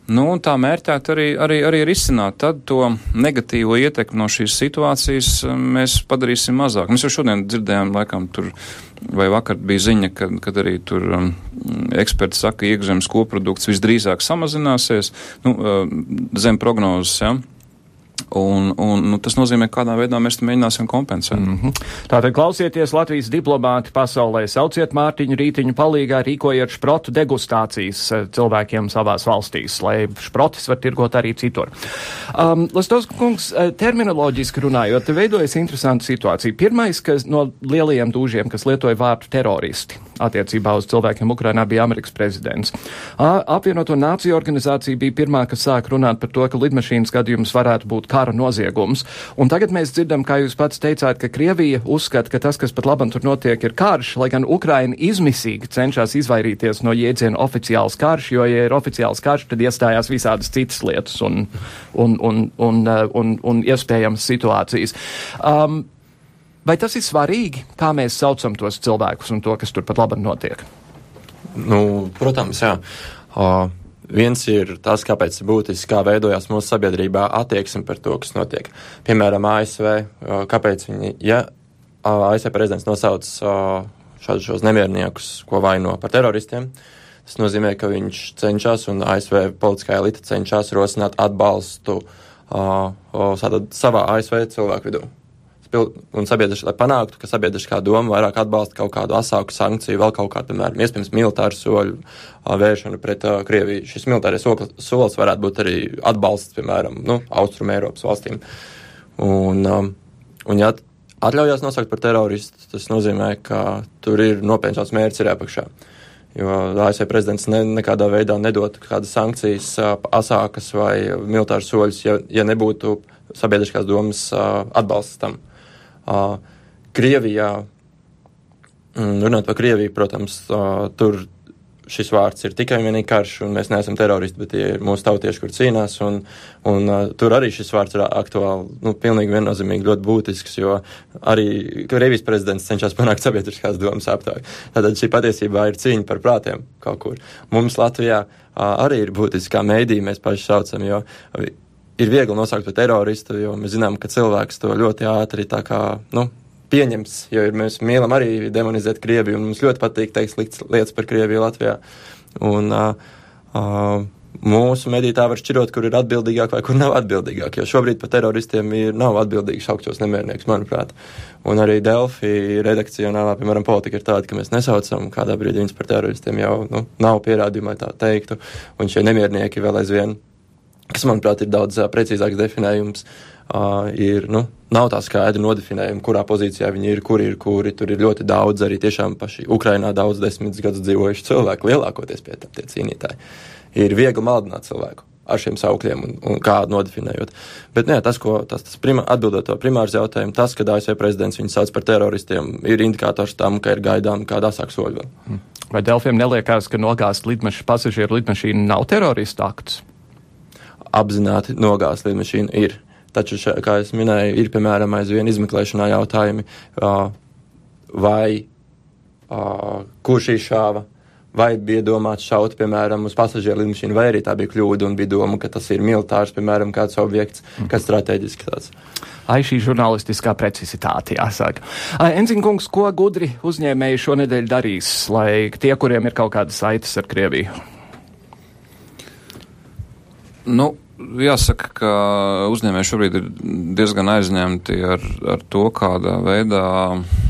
Nu, tā mērķēt arī, arī, arī risināt. Tad to negatīvo ietekmi no šīs situācijas um, mēs padarīsim mazāk. Mēs jau šodien dzirdējām, laikam, tur, vai vakar bija ziņa, kad, kad arī tur um, eksperti saka, ka iekšzemes koprodukts visdrīzāk samazināsies nu, uh, zem prognozes. Ja? Un, un nu, tas nozīmē, kādā veidā mēs mēģināsim kompensēt. Mm -hmm. Tātad klausieties Latvijas diplomāti pasaulē, sauciet Mārtiņu Rītiņu palīgā, rīkojiet šprotu degustācijas eh, cilvēkiem savās valstīs, lai šprotis var tirgot arī citur. Um, Lastos kungs, eh, terminoloģiski runājot, te veidojas interesanta situācija. Pirmais, kas no lielajiem dūžiem, kas lietoja vārdu teroristi attiecībā uz cilvēkiem Ukrainā, bija Amerikas prezidents. Apvienoto nāciju organizācija bija pirmā, kas sāk runāt par to, ka lidmašīnas gadījums varētu būt kara noziegums. Un tagad mēs dzirdam, kā jūs pats teicāt, ka Krievija uzskata, ka tas, kas pat labam tur notiek, ir karš, lai gan Ukraina izmisīgi cenšas izvairīties no jēdziena oficiāls karš, jo, ja ir oficiāls karš, tad iestājās visādas citas lietas un, un, un, un, un, un, un iespējamas situācijas. Um, Vai tas ir svarīgi, kā mēs saucam tos cilvēkus un to, kas tur pat labi notiek? Nu, protams, jā. Uh, Viens ir tas, kāpēc ir būtiski, kā veidojās mūsu sabiedrībā attieksme par to, kas notiek. Piemēram, ASV, kāpēc viņi, ja ASV prezidents nosauc šādus šos nemierniekus, ko vaino par teroristiem, tas nozīmē, ka viņš cenšas un ASV politiskā elite cenšas rosināt atbalstu savā ASV cilvēku vidū un sabiedriski, lai panāktu, ka sabiedriskā doma vairāk atbalsta kaut kādu asāku sankciju, vēl kaut kādu, piemēram, iespējams, militāru soļu vēršanu pret uh, Krieviju. Šis militārais solis varētu būt arī atbalsts, piemēram, nu, Austrum Eiropas valstīm. Un, um, un ja atļaujās nosaukt par teroristu, tas nozīmē, ka tur ir nopietns mērķis ir apakšā. Jo ASV prezidents ne, nekādā veidā nedod kādas sankcijas, asākas vai militāras soļus, ja, ja nebūtu sabiedriskās domas atbalsts tam. Krievijā, mm, runāt par Krieviju, protams, tur šis vārds ir tikai un vienīgi karš, un mēs neesam teroristi, bet tie ir mūsu tautieši, kur cīnās, un, un uh, tur arī šis vārds ir aktuāli, nu, pilnīgi viennozīmīgi ļoti būtisks, jo arī Krievijas prezidents cenšas panākt sabiedriskās domas aptāju. Tātad šī patiesībā ir cīņa par prātiem kaut kur. Mums Latvijā uh, arī ir būtiskā mēdī, mēs paši saucam, jo ir viegli nosaukt par teroristu, jo mēs zinām, ka cilvēks to ļoti ātri kā, nu, pieņems, jo ir, mēs mīlam arī demonizēt Krieviju, un mums ļoti patīk teikt sliktas lietas par Krieviju Latvijā. Un, uh, uh, mūsu mediji tā var šķirot, kur ir atbildīgāk vai kur nav atbildīgāk. Jo šobrīd par teroristiem ir, nav atbildīgi šaukšos nemiernieks, manuprāt. Un arī Delfi redakcionālā, piemēram, politika ir tāda, ka mēs nesaucam kādā brīdī viņus par teroristiem, jau nu, nav pierādījumu, lai tā teiktu. Un šie nemiernieki vēl aizvien kas, manuprāt, ir daudz precīzāks definējums, uh, ir, nu, nav tā skaidra nodefinējuma, kurā pozīcijā viņi ir, kur ir, kuri. Tur ir ļoti daudz arī tiešām paši Ukrainā daudz desmitus gadus dzīvojuši cilvēki, lielākoties pie tam tie cīnītāji. Ir viegli maldināt cilvēku ar šiem saukļiem un, un kādu nodefinējot. Bet nē, tas, ko tas, tas prima, atbildot to primārs jautājumu, tas, ka ASV prezidents viņus sauc par teroristiem, ir indikators tam, ka ir gaidām kādā asāk soļi vēl. Vai Delfiem neliekās, ka nogāzt lidmašīnu pasažieru lidmašīnu nav terorista akts? Apzināti nogāzt lidmašīnu ir. Taču, še, kā jau minēju, ir piemēram aizvien izmeklēšanā jautājumi, uh, vai uh, kurš izšāva, vai bija domāts šaut, piemēram, uz pasažieru lidmašīnu, vai arī tā bija kļūda un bija doma, ka tas ir militārs, piemēram, kāds objekts, kas strateģiski tāds. Ai, šī žurnālistiskā precizitāte, jāsaka. Enzinkungs, ko gudri uzņēmēji šonedēļ darīs, lai tie, kuriem ir kaut kādas saites ar Krieviju? Nu, Jāsaka, ka uzņēmēji šobrīd ir diezgan aizņemti ar, ar to, kādā veidā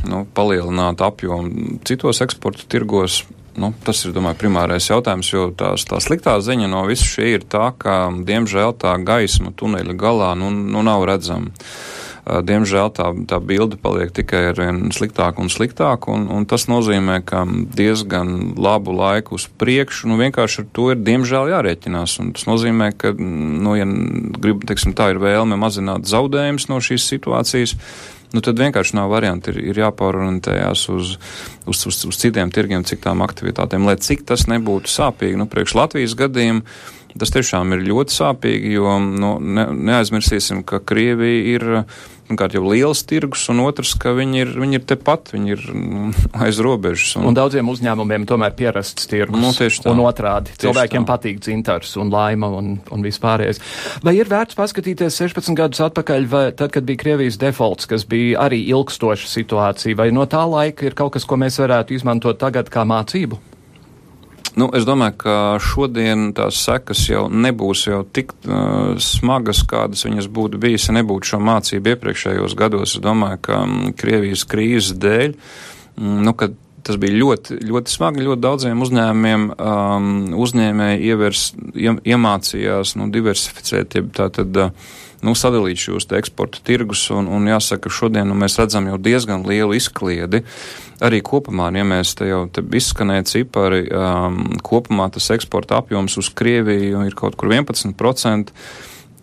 nu, palielināt apjomu citos eksporta tirgos. Nu, tas ir, domāju, primārais jautājums, jo tās, tā sliktā ziņa no visa šī ir tā, ka, diemžēl, tā gaisma tuneļa galā nu, nu nav redzama. Diemžēl tā, tā bilde paliek tikai ar vien sliktāku un sliktāku, un, un tas nozīmē, ka diezgan labu laiku uz priekšu, nu vienkārši ar to ir diemžēl jārēķinās, un tas nozīmē, ka, nu, ja grib, teiksim, tā ir vēlme mazināt zaudējumus no šīs situācijas, nu tad vienkārši nav varianti. Ir, ir jāpārorientējās uz, uz, uz, uz citiem tirgiem, citām aktivitātēm, lai cik tas nebūtu sāpīgi. Nu, priekš Latvijas gadījumu tas tiešām ir ļoti sāpīgi, jo nu, ne, neaizmirsīsim, ka Krievija ir pirmkārt jau liels tirgus, un otrs, ka viņi ir, viņi ir tepat, viņi ir nu, aiz robežas. Un, un daudziem uzņēmumiem tomēr pierasts tirgus. Nu, tieši tā. Un otrādi. Tieši Cilvēkiem tā. patīk dzintars un laima un, un vispārējais. Vai ir vērts paskatīties 16 gadus atpakaļ, vai tad, kad bija Krievijas defaults, kas bija arī ilgstoša situācija, vai no tā laika ir kaut kas, ko mēs varētu izmantot tagad kā mācību? Nu, es domāju, ka šodien tās sekas jau nebūs jau tik uh, smagas, kādas viņas būtu bijis, ja nebūtu šo mācību iepriekšējos gados. Es domāju, ka um, Krievijas krīzes dēļ, um, nu, kad tas bija ļoti, ļoti smagi. Ļoti daudziem uzņēmumiem um, uzņēmēji ievers, ie, iemācījās nu, diversificēt, jeb tā tad. Uh, Nu, sadalīt šos eksporta tirgus, un, un jāsaka, šodien nu, mēs redzam jau diezgan lielu izkliedi. Arī kopumā, ja mēs te jau te izskanēja cipari, um, kopumā tas eksporta apjoms uz Krieviju ir kaut kur 11%.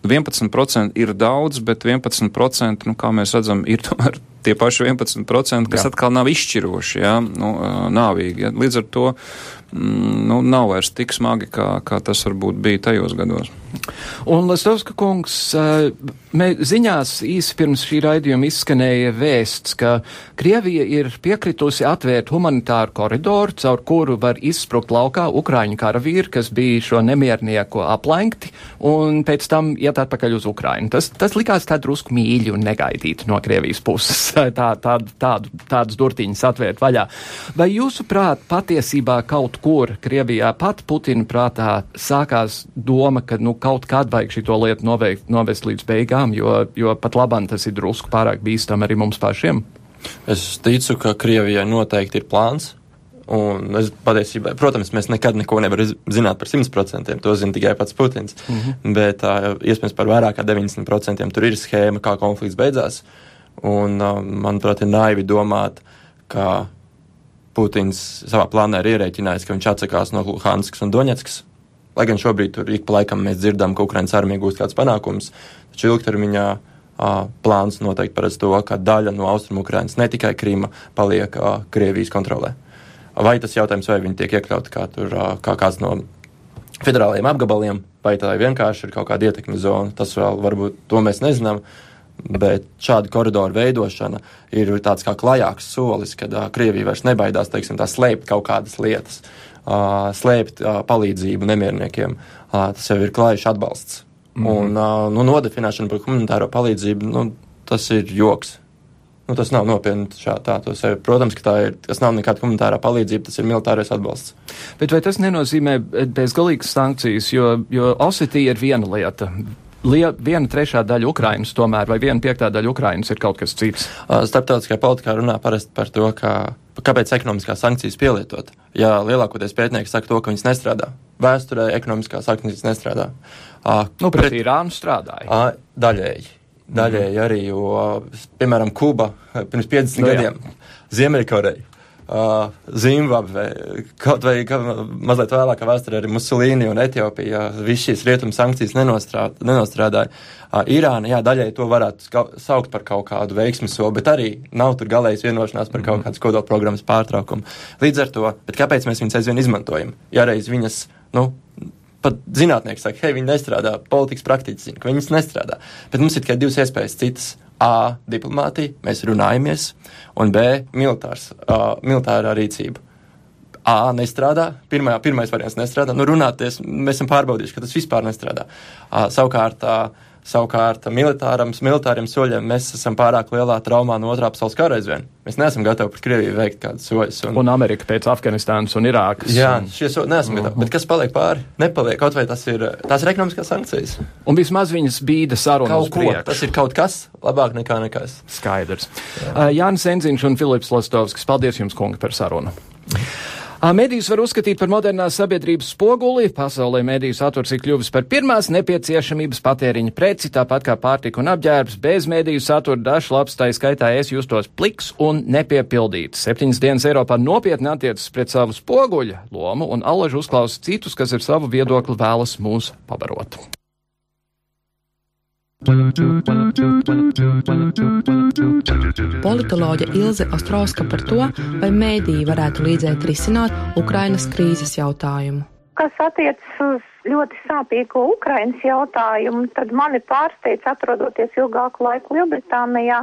11% ir daudz, bet 11%, nu, kā mēs redzam, ir tomēr tie paši 11%, kas jā. atkal nav izšķiroši, jā, nu, nāvīgi. Jā. Līdz ar to nu, nav vairs tik smagi, kā, kā tas varbūt bija tajos gados. Un, Lastovska kungs, mē, ziņās īsi pirms šī raidījuma izskanēja vēsts, ka Krievija ir piekritusi atvērt humanitāru koridoru, caur kuru var izsprukt laukā Ukraiņu karavīri, kas bija šo nemiernieku aplenkti, un pēc tam iet atpakaļ uz Ukrainu. Tas, tas likās tā drusku mīļi un negaidīti no Krievijas puses, tā, tā, tādu, tādas durtiņas atvērt vaļā. Vai jūsuprāt, patiesībā kaut kur Krievijā pat Putina prātā sākās doma, ka, nu, kaut kad vajag šito lietu noveikt, novest līdz beigām, jo, jo pat labam tas ir drusku pārāk bīstam arī mums pašiem? Es ticu, ka Krievijai noteikti ir plāns. Un es patiesībā, protams, mēs nekad neko nevaram zināt par 100%. To zina tikai pats Putins. Mm -hmm. Bet uh, iespējams par vairāk kā 90% tur ir schēma, kā konflikts beidzās. Un, uh, manuprāt, ir naivi domāt, ka Putins savā plānā ir ierēķinājis, ka viņš atsakās no Luhanskas un Doņetskas. Lai gan šobrīd tur ik pa laikam mēs dzirdam, ka Ukraiņas armija gūst kāds panākums, taču ilgtermiņā uh, plāns noteikti paredz to, ka daļa no austrumu Ukrainas, ne tikai Krīma, paliek uh, Krievijas kontrolē. Vai tas jautājums, vai viņi tiek iekļauti kā, tur, uh, kā kāds no federālajiem apgabaliem, vai tā vienkārši ir kaut kāda ietekmes zona, tas vēl varbūt to mēs nezinām. Bet šāda koridora veidošana ir tāds kā klajāks solis, kad uh, Krievija vairs nebaidās teiksim, slēpt kaut kādas lietas, uh, slēpt uh, palīdzību nemierniekiem. Uh, tas jau ir klājš atbalsts. Mm -hmm. Un uh, nu, nodefinēšana par humanitāro palīdzību, nu, tas ir joks. Nu, tas nav nopietni šā, tā to sevi. Protams, ka tā ir, tas nav nekāda humanitārā palīdzība, tas ir militārais atbalsts. Bet vai tas nenozīmē bezgalīgas sankcijas, jo, jo Osetija ir viena lieta, lie, viena trešā daļa Ukrainas tomēr, vai viena piektā daļa Ukrainas ir kaut kas cits? Starptautiskajā politikā runā parasti par to, ka, kāpēc ekonomiskās sankcijas pielietot. Ja lielākoties pētnieki saka to, ka viņas nestrādā. Vēsturē ekonomiskās sankcijas nestrādā. Nu, pret, pret Irānu strādāja. Daļēji. Daļēji mm. arī, jo, piemēram, Kuba pirms 50 no, nu gadiem, Ziemeļkoreja uh, Zimbabve, kaut vai ka, mazliet vēlāk vēsturē arī Musulīni un Etiopija, viss šīs rietumu sankcijas nenostrādā, nenostrādāja. Uh, Irāna, jā, daļai to varētu saukt par kaut kādu veiksmu soli, bet arī nav tur galējas vienošanās par kaut mhm. kādas kodola programmas pārtraukumu. Līdz ar to, kāpēc mēs viņus aizvien izmantojam? Ja reiz viņas, nu, pat zinātnieki saka, hei, viņi nestrādā, politikas praktiķi zina, ka viņas nestrādā. Bet mums ir tikai divas iespējas citas A. diplomātija, mēs runājamies, un B. militārs, uh, militārā rīcība. A nestrādā, Pirmā, pirmais variants nestrādā, nu runāties, mēs esam pārbaudījuši, ka tas vispār nestrādā. Uh, savukārt, uh, Savukārt, militāriem soļiem mēs esam pārāk lielā traumā no otrā pasaules kara aizvien. Mēs neesam gatavi pret Krieviju veikt kādus soļus. Un, un Amerika pēc Afganistānas un Irākas. Jā, šie soļi neesam uh -huh. gatavi. Bet kas paliek pāri? Nepaliek. Kaut vai tas ir, tās ir ekonomiskās sankcijas. Un vismaz viņas bīda sarunas. Kaut ko. Tas ir kaut kas labāk nekā nekas. Skaidrs. Jā. Uh, Jānis Enziņš un Filips Lastovskis. Paldies jums, kungi, par sarunu. Mēdījus var uzskatīt par modernās sabiedrības spoguli. Pasaulē mēdījus saturs ir kļuvis par pirmās nepieciešamības patēriņa preci, tāpat kā pārtika un apģērbs. Bez mēdīju satura dažs labs, tā skaitā es justos pliks un nepiepildīts. Septiņas dienas Eiropā nopietni attiecas pret savu spoguļa lomu un alaži uzklausa citus, kas ar savu viedokli vēlas mūs pabarot. Politoloģe Ilze Ostrovska par to, vai mēdīji varētu līdzēt risināt Ukrainas krīzes jautājumu. Kas attiecas uz ļoti sāpīgo Ukrainas jautājumu, tad mani pārsteidz atrodoties ilgāku laiku Lielbritānijā.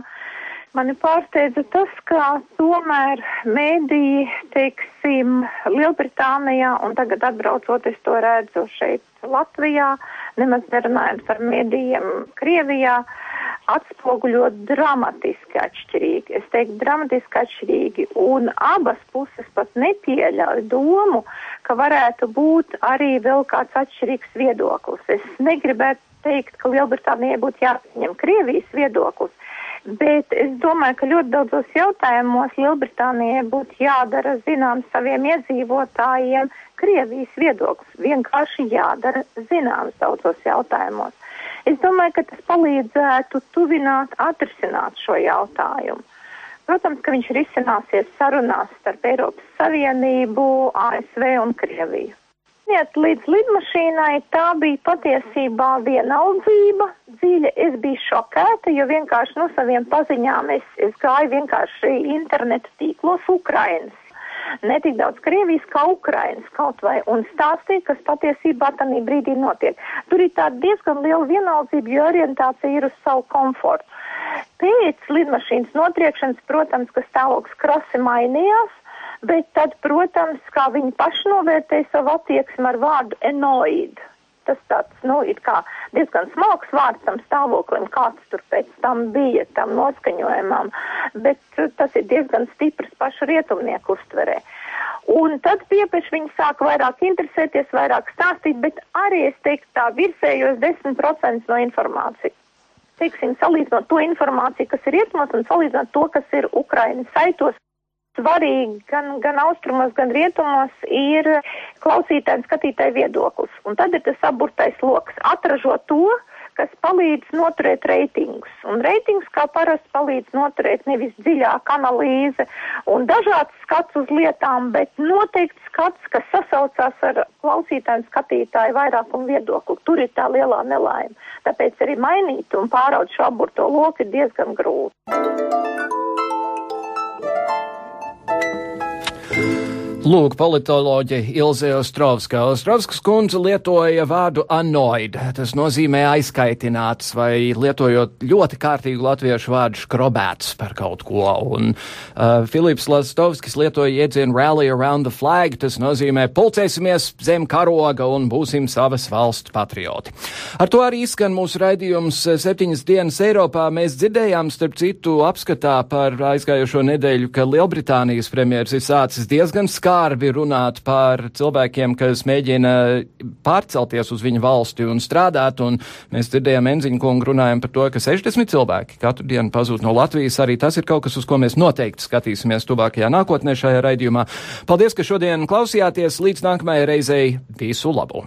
Mani pārsteidza tas, ka tomēr mēdīji, teiksim, Lielbritānijā un tagad atbraucot, es to redzu šeit Latvijā, nemaz nerunājot par medijiem Krievijā, atspoguļo dramatiski atšķirīgi. Es teiktu, dramatiski atšķirīgi, un abas puses pat nepieļauj domu, ka varētu būt arī vēl kāds atšķirīgs viedoklis. Es negribētu teikt, ka Lielbritānijai būtu jāpieņem Krievijas viedoklis, Bet es domāju, ka ļoti daudzos jautājumos Lielbritānijai būtu jādara zināms saviem iedzīvotājiem Krievijas viedoklis. Vienkārši jādara zināms daudzos jautājumos. Es domāju, ka tas palīdzētu tuvināt, atrisināt šo jautājumu. Protams, ka viņš risināsies sarunās starp Eiropas Savienību, ASV un Krieviju. Iet līdz lidmašīnai, tā bija patiesībā vienaldzība, dziļa. Es biju šokēta, jo vienkārši no saviem paziņām es, es gāju vienkārši internetu tīklos Ukrainas. Ne tik daudz Krievijas kā Ukrainas kaut vai un stāstīja, kas patiesībā tanī brīdī notiek. Tur ir tāda diezgan liela vienaldzība, jo orientācija ir uz savu komfortu. Pēc lidmašīnas notriekšanas, protams, ka stāvoklis krasi mainījās Bet tad, protams, kā viņi paši novērtē savu attieksmi ar vārdu enoid. Tas tāds, nu, it kā diezgan smalks vārds tam stāvoklim, kāds tur pēc tam bija, tam noskaņojumam, bet tas ir diezgan stiprs pašu rietumnieku uztverē. Un tad piepeši viņi sāka vairāk interesēties, vairāk stāstīt, bet arī es teiktu tā virsējos 10% no informācijas. Teiksim, salīdzinot to informāciju, kas ir rietumos un salīdzinot to, kas ir Ukrainas saitos svarīgi gan, gan austrumos, gan rietumos ir klausītāju un skatītāju viedoklis. Un tad ir tas aburtais lokus - atražot to, kas palīdz noturēt reitingus. Un reitings kā parasti palīdz noturēt nevis dziļāka analīze un dažāds skats uz lietām, bet noteikti skats, kas sasaucās ar klausītāju un skatītāju vairākumu viedokli. Tur ir tā lielā nelaime. Tāpēc arī mainīt un pāraut šo aburto loku ir diezgan grūti. Lūk, politoloģe Ilze Ostrovska. Ostrovskas kundze lietoja vārdu annoid. Tas nozīmē aizkaitināts vai lietojot ļoti kārtīgu latviešu vārdu škrobēts par kaut ko. Un uh, Filips Lastovskis lietoja iedzienu rally around the flag. Tas nozīmē pulcēsimies zem karoga un būsim savas valsts patrioti. Ar to arī izskan mūsu raidījums septiņas dienas Eiropā. Mēs dzirdējām, starp citu, apskatā par aizgājušo nedēļu, ka Lielbritānijas premjeras ir sācis diezgan skaidrs skarbi runāt par cilvēkiem, kas mēģina pārcelties uz viņu valsti un strādāt, un mēs dzirdējām Enziņu kungu runājam par to, ka 60 cilvēki katru dienu pazūd no Latvijas. Arī tas ir kaut kas, uz ko mēs noteikti skatīsimies tuvākajā nākotnē šajā raidījumā. Paldies, ka šodien klausījāties. Līdz nākamajai reizei visu labu!